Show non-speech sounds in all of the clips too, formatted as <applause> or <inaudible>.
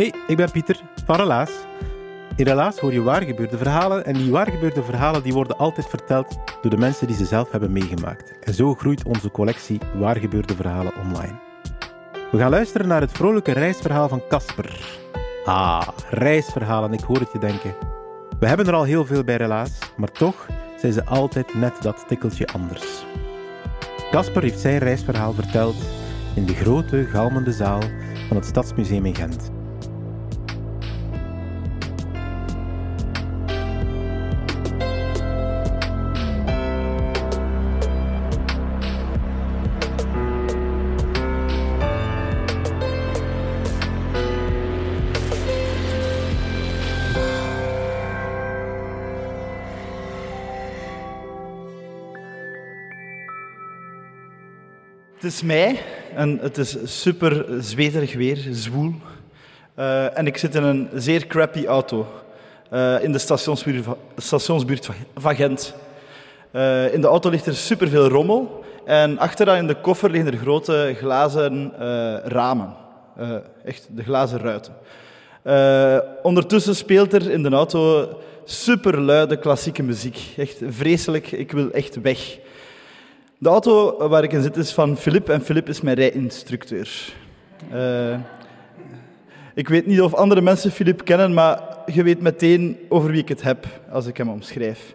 Hey, ik ben Pieter van Relaas. In Relaas hoor je waargebeurde verhalen en die waargebeurde verhalen die worden altijd verteld door de mensen die ze zelf hebben meegemaakt. En zo groeit onze collectie waargebeurde verhalen online. We gaan luisteren naar het vrolijke reisverhaal van Casper. Ah, reisverhalen, ik hoor het je denken. We hebben er al heel veel bij Relaas, maar toch zijn ze altijd net dat tikkeltje anders. Casper heeft zijn reisverhaal verteld in de grote, galmende zaal van het Stadsmuseum in Gent. Het is mei en het is super zweterig weer, zwoel. Eh, en ik zit in een zeer crappy auto eh, in de stationsbuurt van, Gent. Eh, in de auto ligt er superveel rommel en achteraan in de koffer liggen er grote glazen ramen. Echt de glazen ruiten. Ondertussen speelt er in de auto superluide klassieke muziek. Echt vreselijk, ik wil echt weg. De auto waar ik in zit is van Filip en Filip is mijn rijinstructeur. Eh, ik weet niet of andere mensen Filip kennen, maar je weet meteen over wie ik het heb als ik hem omschrijf.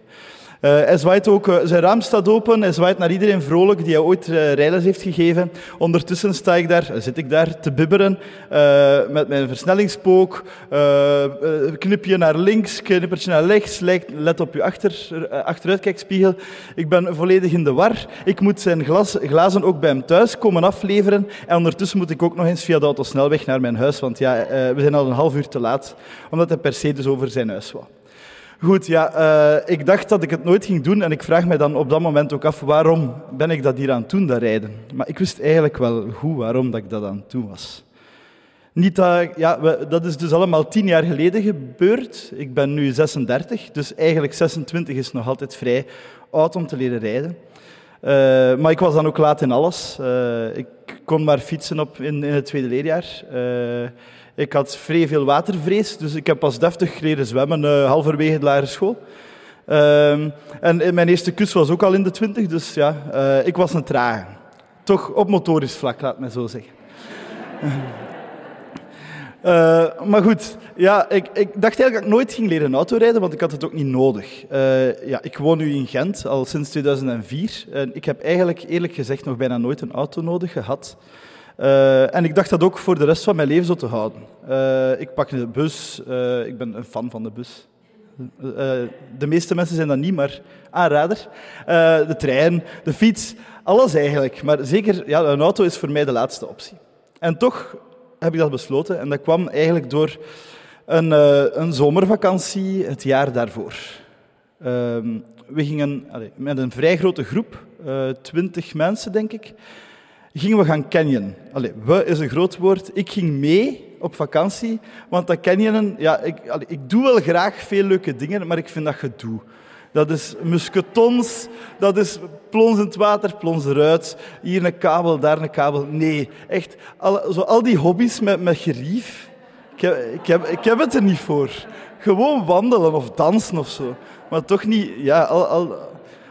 Eh, hij zwaait ook, eh, zijn raam staat open, hij zwaait naar iedereen vrolijk die hij ooit eh, rijles heeft gegeven. Ondertussen sta ik daar, zit ik daar te bibberen met mijn versnellingspook. Knipje naar links, knippertje naar rechts, let op je achter, achteruitkijkspiegel. Ik ben volledig in de war. Ik moet zijn glas, glazen ook bij hem thuis komen afleveren. En ondertussen moet ik ook nog eens via de autosnelweg naar mijn huis, want ja, we zijn al een half uur te laat, omdat hij per se dus over zijn huis wou. Goed, ja, eh, ik dacht dat ik het nooit ging doen en ik vraag me dan op dat moment ook af waarom ben ik dat hier aan het doen, dat rijden. Maar ik wist eigenlijk wel goed waarom dat ik dat aan het was. Niet dat, ja, dat is dus allemaal tien jaar geleden gebeurd. Ik ben nu 36, dus eigenlijk 26 is nog altijd vrij oud om te leren rijden. Eh, maar ik was dan ook laat in alles. Eh, ik kon maar fietsen op in, het tweede leerjaar. Ik had vrij veel watervrees, dus ik heb pas deftig leren zwemmen eh, halverwege de lagere school. Ehm, en mijn eerste kus was ook al in de twintig, dus ja, eh, ik was een trage. Toch op motorisch vlak, laat me zo zeggen. <laughs> Eh, maar goed, ja, ik, ik dacht eigenlijk dat ik nooit ging leren autorijden, want ik had het ook niet nodig. Eh, ja, ik woon nu in Gent, al sinds 2004. En ik heb eigenlijk eerlijk gezegd nog bijna nooit een auto nodig gehad. Eh, en ik dacht dat ook voor de rest van mijn leven zo te houden. Eh, ik pak de bus, eh, ik ben een fan van de bus. De meeste mensen zijn dat niet, maar aanrader. De trein, de fiets, alles eigenlijk. Maar zeker, ja, een auto is voor mij de laatste optie. En toch heb ik dat besloten. En dat kwam eigenlijk door een, een zomervakantie het jaar daarvoor. Ehm, we gingen allee, met een vrij grote groep, twintig mensen denk ik, gingen we gaan canyonen. Allee, we is een groot woord. Ik ging mee op vakantie, want dat canyonen, ja, ik, ik doe wel graag veel leuke dingen, maar ik vind dat gedoe. Dat is musketons, dat is plons in het water, plons eruit, hier een kabel, daar een kabel. Nee, echt, al, zo al die hobby's met, met gerief, ik heb, ik, ik heb het er niet voor. Gewoon wandelen of dansen of zo. Maar toch niet, ja, al, al,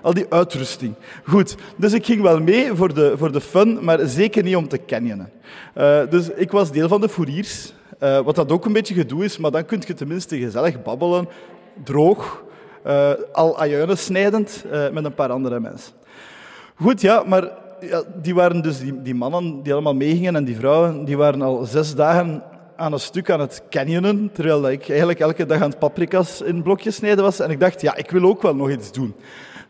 al die uitrusting. Goed, dus ik ging wel mee voor de, voor de fun, maar zeker niet om te canyonen. Eh, dus ik was deel van de fouriers. Eh, wat dat ook een beetje gedoe is, maar dan kun je tenminste gezellig babbelen, droog, eh, al ajuinen snijdend, met een paar andere mensen. Goed, ja, maar ja, die waren dus die, die mannen die allemaal meegingen en die vrouwen, die waren al zes dagen aan een stuk aan het canyonen, terwijl ik eigenlijk elke dag aan het paprika's in blokjes snijden was. En ik dacht, ja, ik wil ook wel nog iets doen.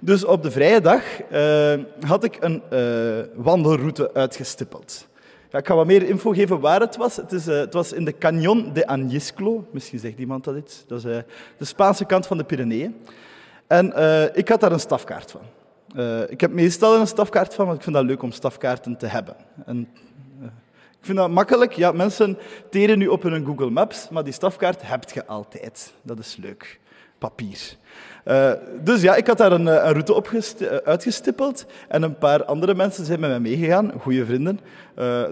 Dus op de vrije dag eh, had ik een eh, wandelroute uitgestippeld. Ja, ik ga wat meer info geven waar het was. Het, is, eh, het was in de Canyon de Añisclo. Misschien zegt iemand dat iets. Dat is de Spaanse kant van de Pyreneeën. En ik had daar een stafkaart van. Ik heb meestal een stafkaart van, want ik vind dat leuk om stafkaarten te hebben. En, ik vind dat makkelijk. Ja, mensen teren nu op hun Google Maps, maar die stafkaart heb je altijd. Dat is leuk. Papier. Eh, dus ja, ik had daar een, eh, een route op eh, uitgestippeld en een paar andere mensen zijn met mij meegegaan, goede vrienden,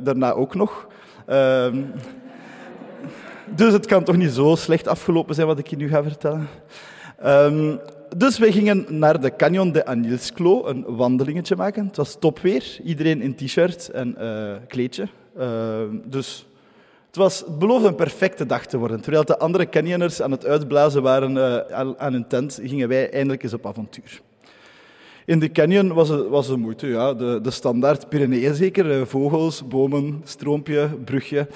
daarna ook nog. Ehm, dus het kan toch niet zo slecht afgelopen zijn wat ik je nu ga vertellen. Ehm, dus wij gingen naar de Canyon de Anilsclo een wandelingetje maken. Het was topweer, iedereen in t-shirt en kleedje. Ehm, dus het, was, het beloofde een perfecte dag te worden. Terwijl de andere canyoners aan het uitblazen waren eh, aan- hun tent, gingen wij eindelijk eens op avontuur. In de canyon was het, was het moeite, ja. De, de standaard Pyreneeën zeker. eh, Vogels, bomen, stroompje, brugje.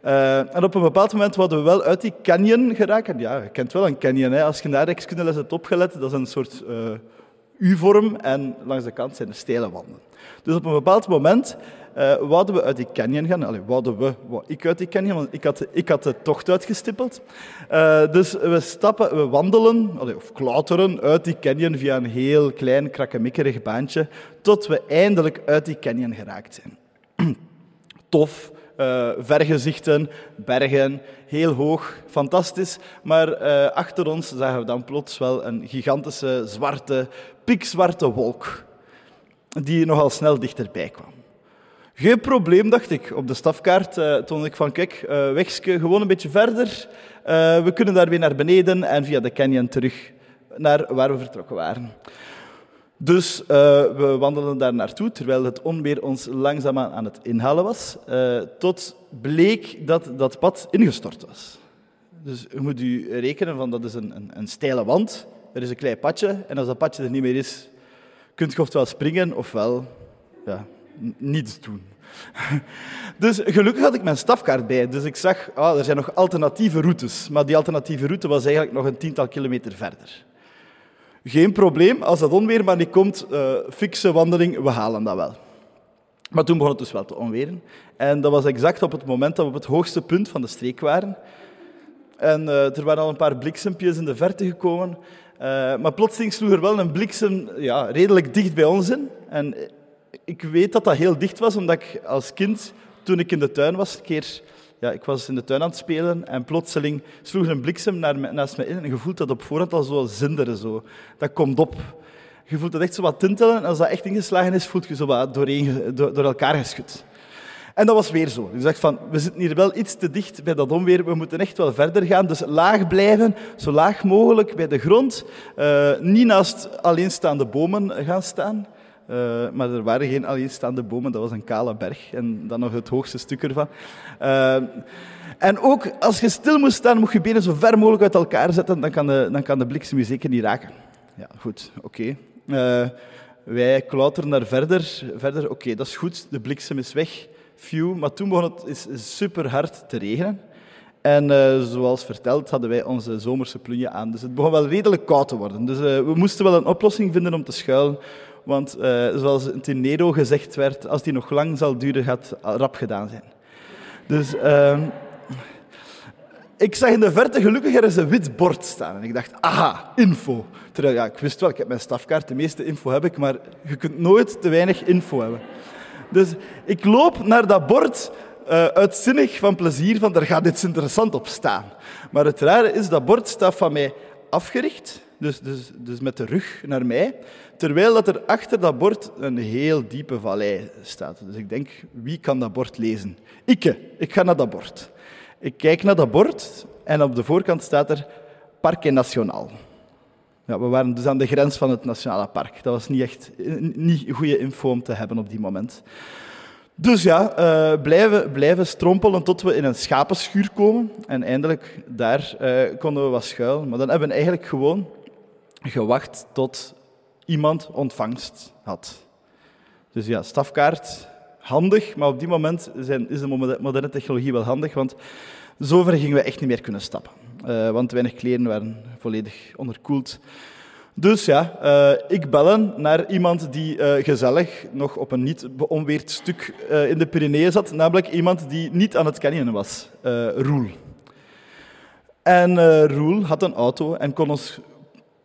Eh, en op een bepaald moment hadden we wel uit die canyon geraken. Ja, je kent wel een canyon. Hè. Als je naar rechtskundeles hebt opgelet, dat is een soort U-vorm en langs de kant zijn er steile wanden. Dus op een bepaald moment eh wouden we uit die canyon gaan. Allee, wouden we, ik uit die canyon, want ik had, ik had de tocht uitgestippeld. Eh, dus we stappen, we wandelen, of klauteren uit die canyon via een heel klein, krakkemikkerig baantje, tot we eindelijk uit die canyon geraakt zijn. <clears throat> Tof, eh, vergezichten, bergen, heel hoog, fantastisch. Maar eh, achter ons zagen we dan plots wel een gigantische, zwarte, pikzwarte wolk, die nogal snel dichterbij kwam. Geen probleem, dacht ik. Op de stafkaart eh toonde ik van, kijk, eh wegske, gewoon een beetje verder. We kunnen daar weer naar beneden en via de canyon terug naar waar we vertrokken waren. Dus eh, we wandelden daar naartoe, terwijl het onweer ons langzaamaan aan het inhalen was, eh, tot bleek dat dat pad ingestort was. Dus je moet u rekenen van dat is een, een, een steile wand, er is een klein padje, en als dat padje er niet meer is, kunt je ofwel springen ofwel ja, niets doen. <laughs> Dus gelukkig had ik mijn stafkaart bij, dus ik zag, ah, er zijn nog alternatieve routes, maar die alternatieve route was eigenlijk nog een tiental kilometer verder. Geen probleem, als dat onweer maar niet komt, eh fikse wandeling, we halen dat wel. Maar toen begon het dus wel te onweren. En dat was exact op het moment dat we op het hoogste punt van de streek waren. En eh, er waren al een paar bliksempjes in de verte gekomen. Eh, maar plotseling sloeg er wel een bliksem ja, redelijk dicht bij ons in. En ik weet dat dat heel dicht was, omdat ik als kind, toen ik in de tuin was, een keer... Ja, ik was in de tuin aan het spelen en plotseling sloeg er een bliksem naar naast me in. En je voelt dat op voorhand al zo zinderen. Zo. Dat komt op. Je voelt dat echt zo wat tintelen. En als dat echt ingeslagen is, voelt je zo wat door, elkaar geschud. En dat was weer zo. Ik dacht van, we zitten hier wel iets te dicht bij dat onweer. We moeten echt wel verder gaan. Dus laag blijven, zo laag mogelijk bij de grond. Eh, niet naast alleenstaande bomen gaan staan. Eh, maar er waren geen alleenstaande bomen, dat was een kale berg. En dan nog het hoogste stuk ervan. Eh, en ook als je stil moet staan, moet je benen zo ver mogelijk uit elkaar zetten. Dan kan de, dan kan de bliksem je zeker niet raken. Ja, goed, oké. Eh, wij klauteren daar verder. verder oké, dat is goed, de bliksem is weg. Phew. Maar toen begon het is super hard te regenen. En zoals verteld hadden wij onze zomerse plunje aan. Dus het begon wel redelijk koud te worden. Dus we moesten wel een oplossing vinden om te schuilen. Want eh, zoals in Tenero gezegd werd, als die nog lang zal duren, gaat rap gedaan zijn. Dus ehm, ik zag in de verte gelukkig er eens een wit bord staan. En ik dacht, aha, info. Terwijl, ja, ik wist wel, ik heb mijn stafkaart, de meeste info heb ik, maar je kunt nooit te weinig info hebben. Dus ik loop naar dat bord, eh, uitzinnig van plezier, van daar gaat iets interessants op staan. Maar het rare is, dat bord staat van mij afgericht, dus, dus, dus met de rug naar mij, terwijl dat er achter dat bord een heel diepe vallei staat. Dus ik denk, wie kan dat bord lezen? Ikke, ik ga naar dat bord. Ik kijk naar dat bord en op de voorkant staat er Parque Nacional. Ja, we waren dus aan de grens van het nationale park. Dat was niet echt niet goede info om te hebben op die moment. Dus ja, uh, blijven, blijven strompelen tot we in een schapenschuur komen. En eindelijk daar uh, konden we wat schuilen. Maar dan hebben we eigenlijk gewoon gewacht tot iemand ontvangst had. Dus ja, stafkaart, handig, maar op die moment zijn, is de moderne technologie wel handig, want zover gingen we echt niet meer kunnen stappen. Uh, want weinig kleren waren volledig onderkoeld. Dus ja, uh, ik bellen naar iemand die uh, gezellig nog op een niet beonweerd stuk in de Pyreneeën zat, namelijk iemand die niet aan het canyonen was, Roel. En Roel had een auto en kon ons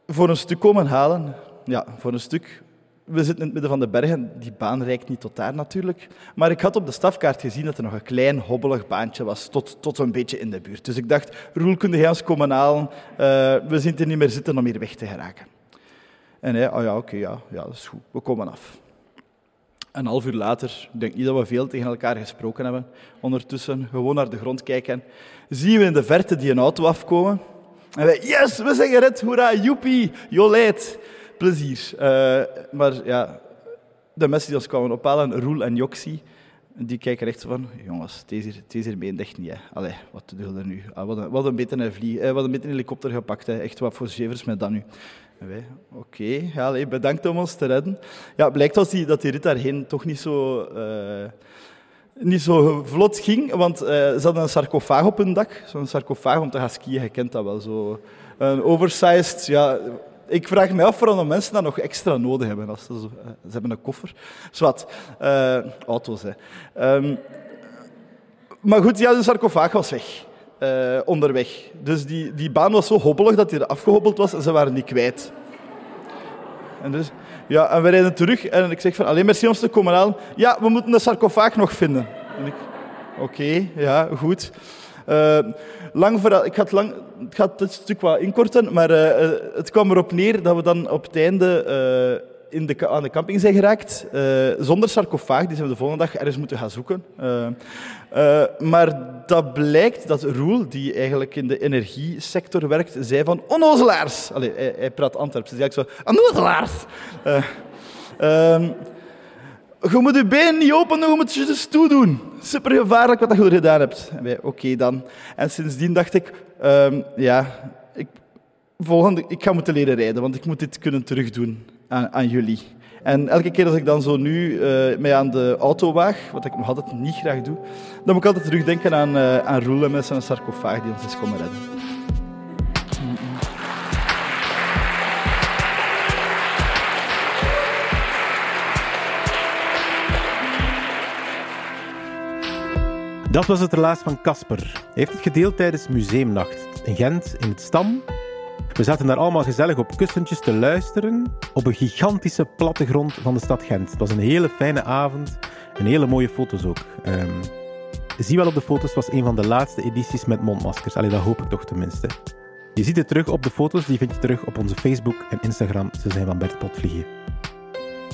voor een stuk komen halen. Ja, voor een stuk. We zitten in het midden van de bergen, die baan reikt niet tot daar natuurlijk. Maar ik had op de stafkaart gezien dat er nog een klein hobbelig baantje was, tot, tot een beetje in de buurt. Dus ik dacht, Roel, kun jij ons komen halen? we zien er niet meer zitten om hier weg te geraken. En hij, oh ja, oké, ja, ja, dat is goed, we komen af. Een half uur later, ik denk niet dat we veel tegen elkaar gesproken hebben, ondertussen gewoon naar de grond kijken, zien we in de verte die een auto afkomen. En wij, yes, we zijn gered, hoera, joepie, jolijt, plezier. Uh, maar ja, de mensen die ons kwamen ophalen, Roel en Joxie, die kijken echt van, jongens, deze hier, deze hier meent echt niet. Hè. Wat doen er nu? Ah, wat, een, beetje een vlieg, eh, wat een beetje een helikopter gepakt. Hè. Echt wat voor zevers met dat nu. Oké, okay, ja, bedankt om ons te redden. Ja, blijkt dat die, dat die rit daarheen toch niet zo, uh, niet zo vlot ging, want uh, ze hadden een sarcofaag op hun dak. Zo'n sarcofaag om te gaan skiën, je kent dat wel. Zo. Een oversized, ja... Ik vraag me af waarom mensen dat nog extra nodig hebben. Als ze, ze hebben een koffer. Zwat, auto's, hè. Um, maar goed, ja, de sarcofaag was weg. Onderweg. Dus die, die baan was zo hobbelig dat hij er afgehobbeld was en ze waren niet kwijt. En, dus, ja, en we rijden terug en ik zeg van, alleen merci om te komen halen. Ja, we moeten de sarcofaag nog vinden. Oké, okay, ja, goed. Uh, lang verhaal, ik ga het, lang, ik het stuk wat inkorten, maar uh, het kwam erop neer dat we dan op het einde in de, aan de camping zijn geraakt, uh, zonder sarcofaag. Die zijn de volgende dag ergens moeten gaan zoeken. Uh, uh, maar dat blijkt dat Roel, die eigenlijk in de energiesector werkt, zei van onnozelaars. Allee, hij, praat Antwerps, dus hij zo, onnozelaars. Ehm, je moet je benen niet openen, je moet je dus toedoen. Super gevaarlijk wat je gedaan hebt. Oké dan. En sindsdien dacht ik, um, ja, ik, volgende, ik ga moeten leren rijden, want ik moet dit kunnen terugdoen aan, jullie. En elke keer als ik dan zo nu uh, aan de auto waag, wat ik nog altijd niet graag doe, dan moet ik altijd terugdenken aan, uh, aan Roel met zijn sarcofaag die ons is komen redden. Dat was het relaas van Casper. Hij heeft het gedeeld tijdens Museumnacht in Gent, in het Stam, we zaten daar allemaal gezellig op kussentjes te luisteren op een gigantische plattegrond van de stad Gent. Het was een hele fijne avond en hele mooie foto's ook. Um, zie wel op de foto's, was een van de laatste edities met mondmaskers. Allee, dat hoop ik toch tenminste. Je ziet het terug op de foto's, die vind je terug op onze Facebook en Instagram. Ze zijn van Bert Potvliegen.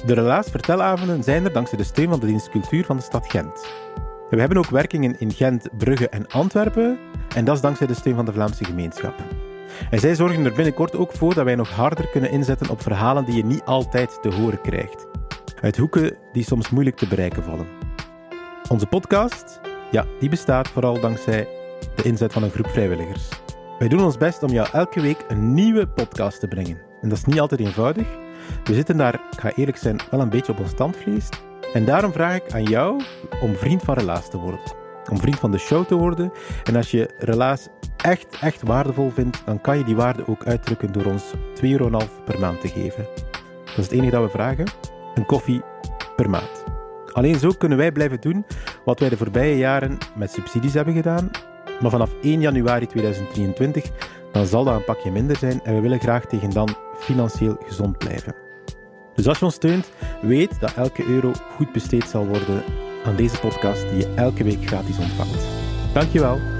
De Relaas Vertelavonden zijn er dankzij de steun van de dienst Cultuur van de stad Gent. we hebben ook werkingen in Gent, Brugge en Antwerpen. En dat is dankzij de steun van de Vlaamse gemeenschap. En zij zorgen er binnenkort ook voor dat wij nog harder kunnen inzetten op verhalen die je niet altijd te horen krijgt. Uit hoeken die soms moeilijk te bereiken vallen. Onze podcast, ja, die bestaat vooral dankzij de inzet van een groep vrijwilligers. Wij doen ons best om jou elke week een nieuwe podcast te brengen. En dat is niet altijd eenvoudig. We zitten daar, ik ga eerlijk zijn, wel een beetje op ons standvlees. En daarom vraag ik aan jou om vriend van Relaas te worden. Om vriend van de show te worden. En als je Relaas echt, echt waardevol vindt, dan kan je die waarde ook uitdrukken door ons 2,5 euro per maand te geven. Dat is het enige dat we vragen. Een koffie per maand. Alleen zo kunnen wij blijven doen wat wij de voorbije jaren met subsidies hebben gedaan. Maar vanaf 1 januari 2023 dan zal dat een pakje minder zijn en we willen graag tegen dan financieel gezond blijven. Dus als je ons steunt, weet dat elke euro goed besteed zal worden aan deze podcast die je elke week gratis ontvangt. Dankjewel.